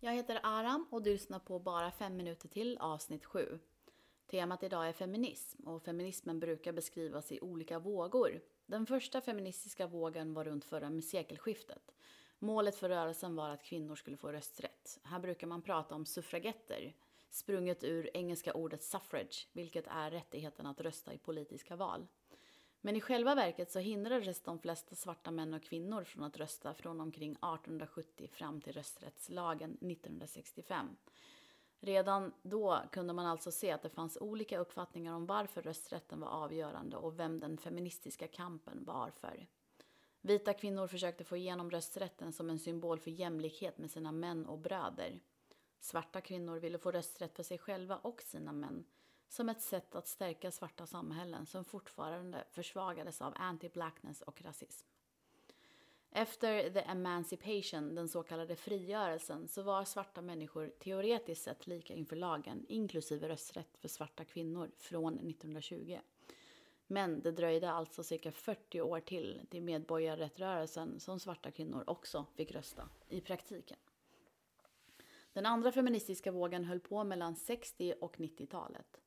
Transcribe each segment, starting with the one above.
Jag heter Aram och du lyssnar på Bara fem minuter till avsnitt 7. Temat idag är feminism och feminismen brukar beskrivas i olika vågor. Den första feministiska vågen var runt förra sekelskiftet. Målet för rörelsen var att kvinnor skulle få rösträtt. Här brukar man prata om suffragetter, sprunget ur engelska ordet suffrage, vilket är rättigheten att rösta i politiska val. Men i själva verket så hindrades de flesta svarta män och kvinnor från att rösta från omkring 1870 fram till rösträttslagen 1965. Redan då kunde man alltså se att det fanns olika uppfattningar om varför rösträtten var avgörande och vem den feministiska kampen var för. Vita kvinnor försökte få igenom rösträtten som en symbol för jämlikhet med sina män och bröder. Svarta kvinnor ville få rösträtt för sig själva och sina män som ett sätt att stärka svarta samhällen som fortfarande försvagades av anti-blackness och rasism. Efter the emancipation, den så kallade frigörelsen, så var svarta människor teoretiskt sett lika inför lagen, inklusive rösträtt för svarta kvinnor, från 1920. Men det dröjde alltså cirka 40 år till till medborgarrättrörelsen som svarta kvinnor också fick rösta, i praktiken. Den andra feministiska vågen höll på mellan 60 och 90-talet.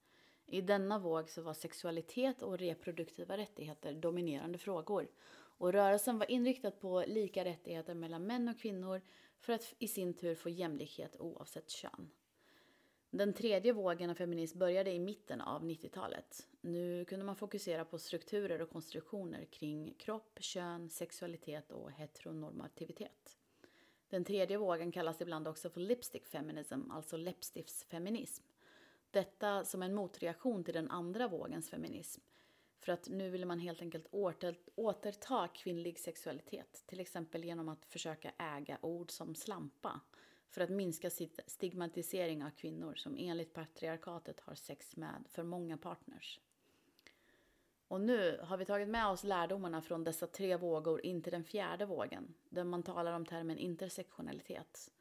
I denna våg så var sexualitet och reproduktiva rättigheter dominerande frågor och rörelsen var inriktad på lika rättigheter mellan män och kvinnor för att i sin tur få jämlikhet oavsett kön. Den tredje vågen av feminism började i mitten av 90-talet. Nu kunde man fokusera på strukturer och konstruktioner kring kropp, kön, sexualitet och heteronormativitet. Den tredje vågen kallas ibland också för lipstick feminism, alltså läppstiftsfeminism. Detta som en motreaktion till den andra vågens feminism. För att nu ville man helt enkelt åter, återta kvinnlig sexualitet, till exempel genom att försöka äga ord som slampa för att minska stigmatisering av kvinnor som enligt patriarkatet har sex med för många partners. Och nu har vi tagit med oss lärdomarna från dessa tre vågor in till den fjärde vågen, där man talar om termen intersektionalitet.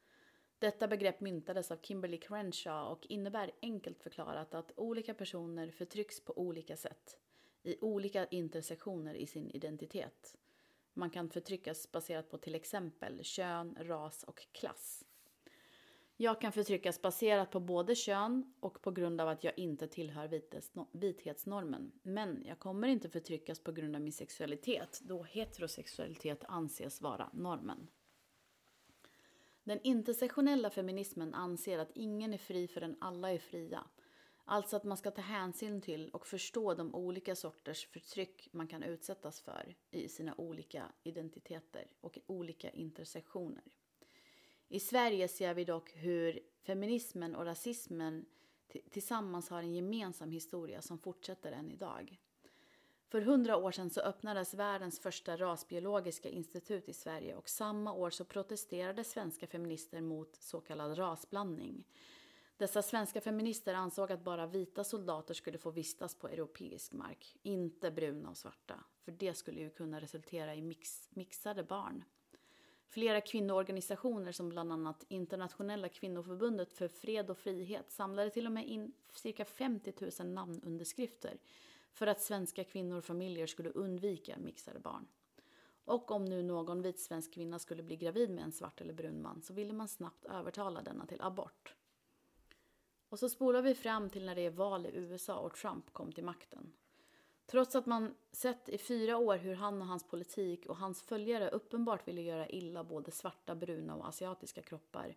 Detta begrepp myntades av Kimberly Crenshaw och innebär enkelt förklarat att olika personer förtrycks på olika sätt, i olika intersektioner i sin identitet. Man kan förtryckas baserat på till exempel kön, ras och klass. Jag kan förtryckas baserat på både kön och på grund av att jag inte tillhör vithetsnormen. Men jag kommer inte förtryckas på grund av min sexualitet, då heterosexualitet anses vara normen. Den intersektionella feminismen anser att ingen är fri förrän alla är fria. Alltså att man ska ta hänsyn till och förstå de olika sorters förtryck man kan utsättas för i sina olika identiteter och olika intersektioner. I Sverige ser vi dock hur feminismen och rasismen tillsammans har en gemensam historia som fortsätter än idag. För hundra år sedan så öppnades världens första rasbiologiska institut i Sverige och samma år så protesterade svenska feminister mot så kallad rasblandning. Dessa svenska feminister ansåg att bara vita soldater skulle få vistas på europeisk mark, inte bruna och svarta, för det skulle ju kunna resultera i mix, mixade barn. Flera kvinnoorganisationer som bland annat Internationella kvinnoförbundet för fred och frihet samlade till och med in cirka 50 000 namnunderskrifter för att svenska kvinnor och familjer skulle undvika mixade barn. Och om nu någon vit svensk kvinna skulle bli gravid med en svart eller brun man så ville man snabbt övertala denna till abort. Och så spolar vi fram till när det är val i USA och Trump kom till makten. Trots att man sett i fyra år hur han och hans politik och hans följare uppenbart ville göra illa både svarta, bruna och asiatiska kroppar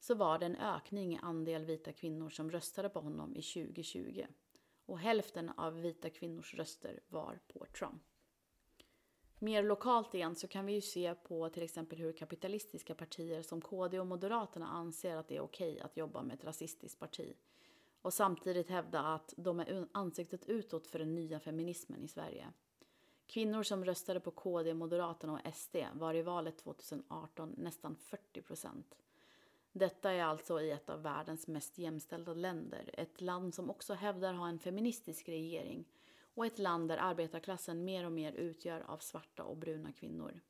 så var det en ökning i andel vita kvinnor som röstade på honom i 2020 och hälften av vita kvinnors röster var på Trump. Mer lokalt igen så kan vi ju se på till exempel hur kapitalistiska partier som KD och Moderaterna anser att det är okej att jobba med ett rasistiskt parti och samtidigt hävda att de är ansiktet utåt för den nya feminismen i Sverige. Kvinnor som röstade på KD, Moderaterna och SD var i valet 2018 nästan 40 procent. Detta är alltså i ett av världens mest jämställda länder, ett land som också hävdar ha en feministisk regering och ett land där arbetarklassen mer och mer utgör av svarta och bruna kvinnor.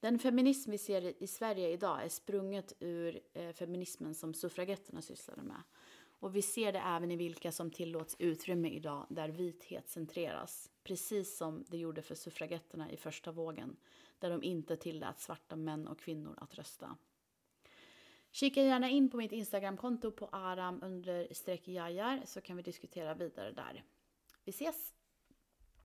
Den feminism vi ser i Sverige idag är sprunget ur eh, feminismen som suffragetterna sysslade med. Och vi ser det även i vilka som tillåts utrymme idag där vithet centreras. Precis som det gjorde för suffragetterna i första vågen, där de inte tillät svarta män och kvinnor att rösta. Kika gärna in på mitt Instagramkonto på aram jajar så kan vi diskutera vidare där. Vi ses!